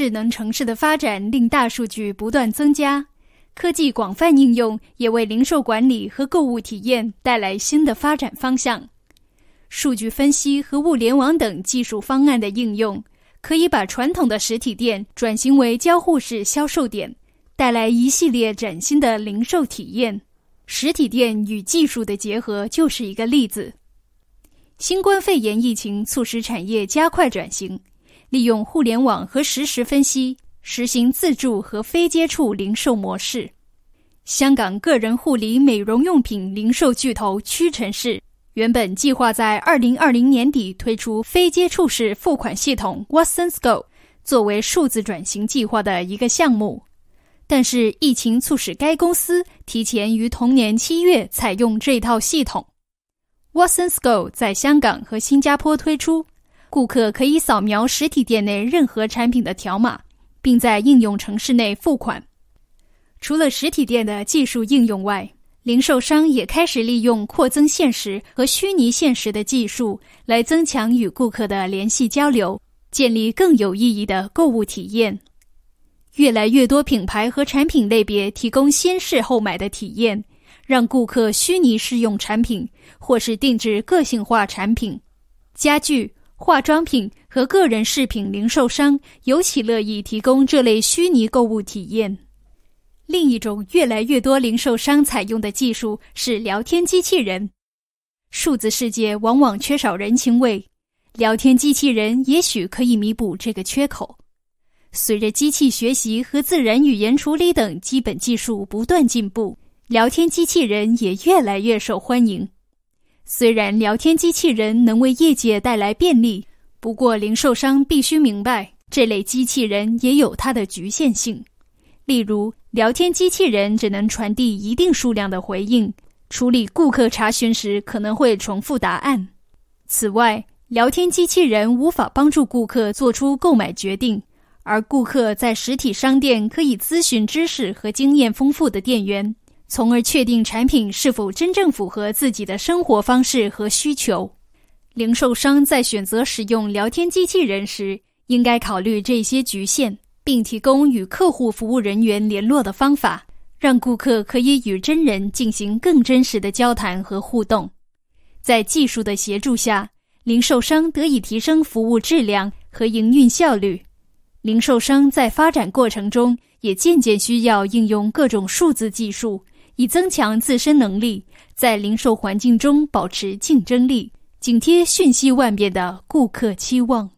智能城市的发展令大数据不断增加，科技广泛应用也为零售管理和购物体验带来新的发展方向。数据分析和物联网等技术方案的应用，可以把传统的实体店转型为交互式销售点，带来一系列崭新的零售体验。实体店与技术的结合就是一个例子。新冠肺炎疫情促使产业加快转型，利用互联网和实时分析，实行自助和非接触零售模式。香港个人护理美容用品零售巨头屈臣氏，原本计划在二零二零年底推出非接触式付款系统 Watsons Go，作为数字转型计划的一个项目。但是疫情促使该公司提前于同年七月采用这套系统。Watsons Go 在香港和新加坡推出，顾客可以扫描实体店内任何产品的条码，并在应用程式内付款。除了实体店的技术应用外，零售商也开始利用扩增现实和虚拟现实的技术来增强与顾客的联系交流，建立更有意义的购物体验。越来越多品牌和产品类别提供先试后买的体验，让顾客虚拟试用产品，或是定制个性化产品。家具、化妆品和个人饰品零售商尤其乐意提供这类虚拟购物体验。另一种越来越多零售商采用的技术是聊天机器人。数字世界往往缺少人情味，聊天机器人也许可以弥补这个缺口。随着机器学习和自然语言处理等基本技术不断进步，聊天机器人也越来越受欢迎。虽然聊天机器人能为业界带来便利，不过零售商必须明白，这类机器人也有它的局限性。例如，聊天机器人只能传递一定数量的回应，处理顾客查询时可能会重复答案。此外，聊天机器人无法帮助顾客做出购买决定。而顾客在实体商店可以咨询知识和经验丰富的店员，从而确定产品是否真正符合自己的生活方式和需求。零售商在选择使用聊天机器人时，应该考虑这些局限，并提供与客户服务人员联络的方法，让顾客可以与真人进行更真实的交谈和互动。在技术的协助下，零售商得以提升服务质量和营运效率。零售商在发展过程中也渐渐需要应用各种数字技术，以增强自身能力，在零售环境中保持竞争力，紧贴瞬息万变的顾客期望。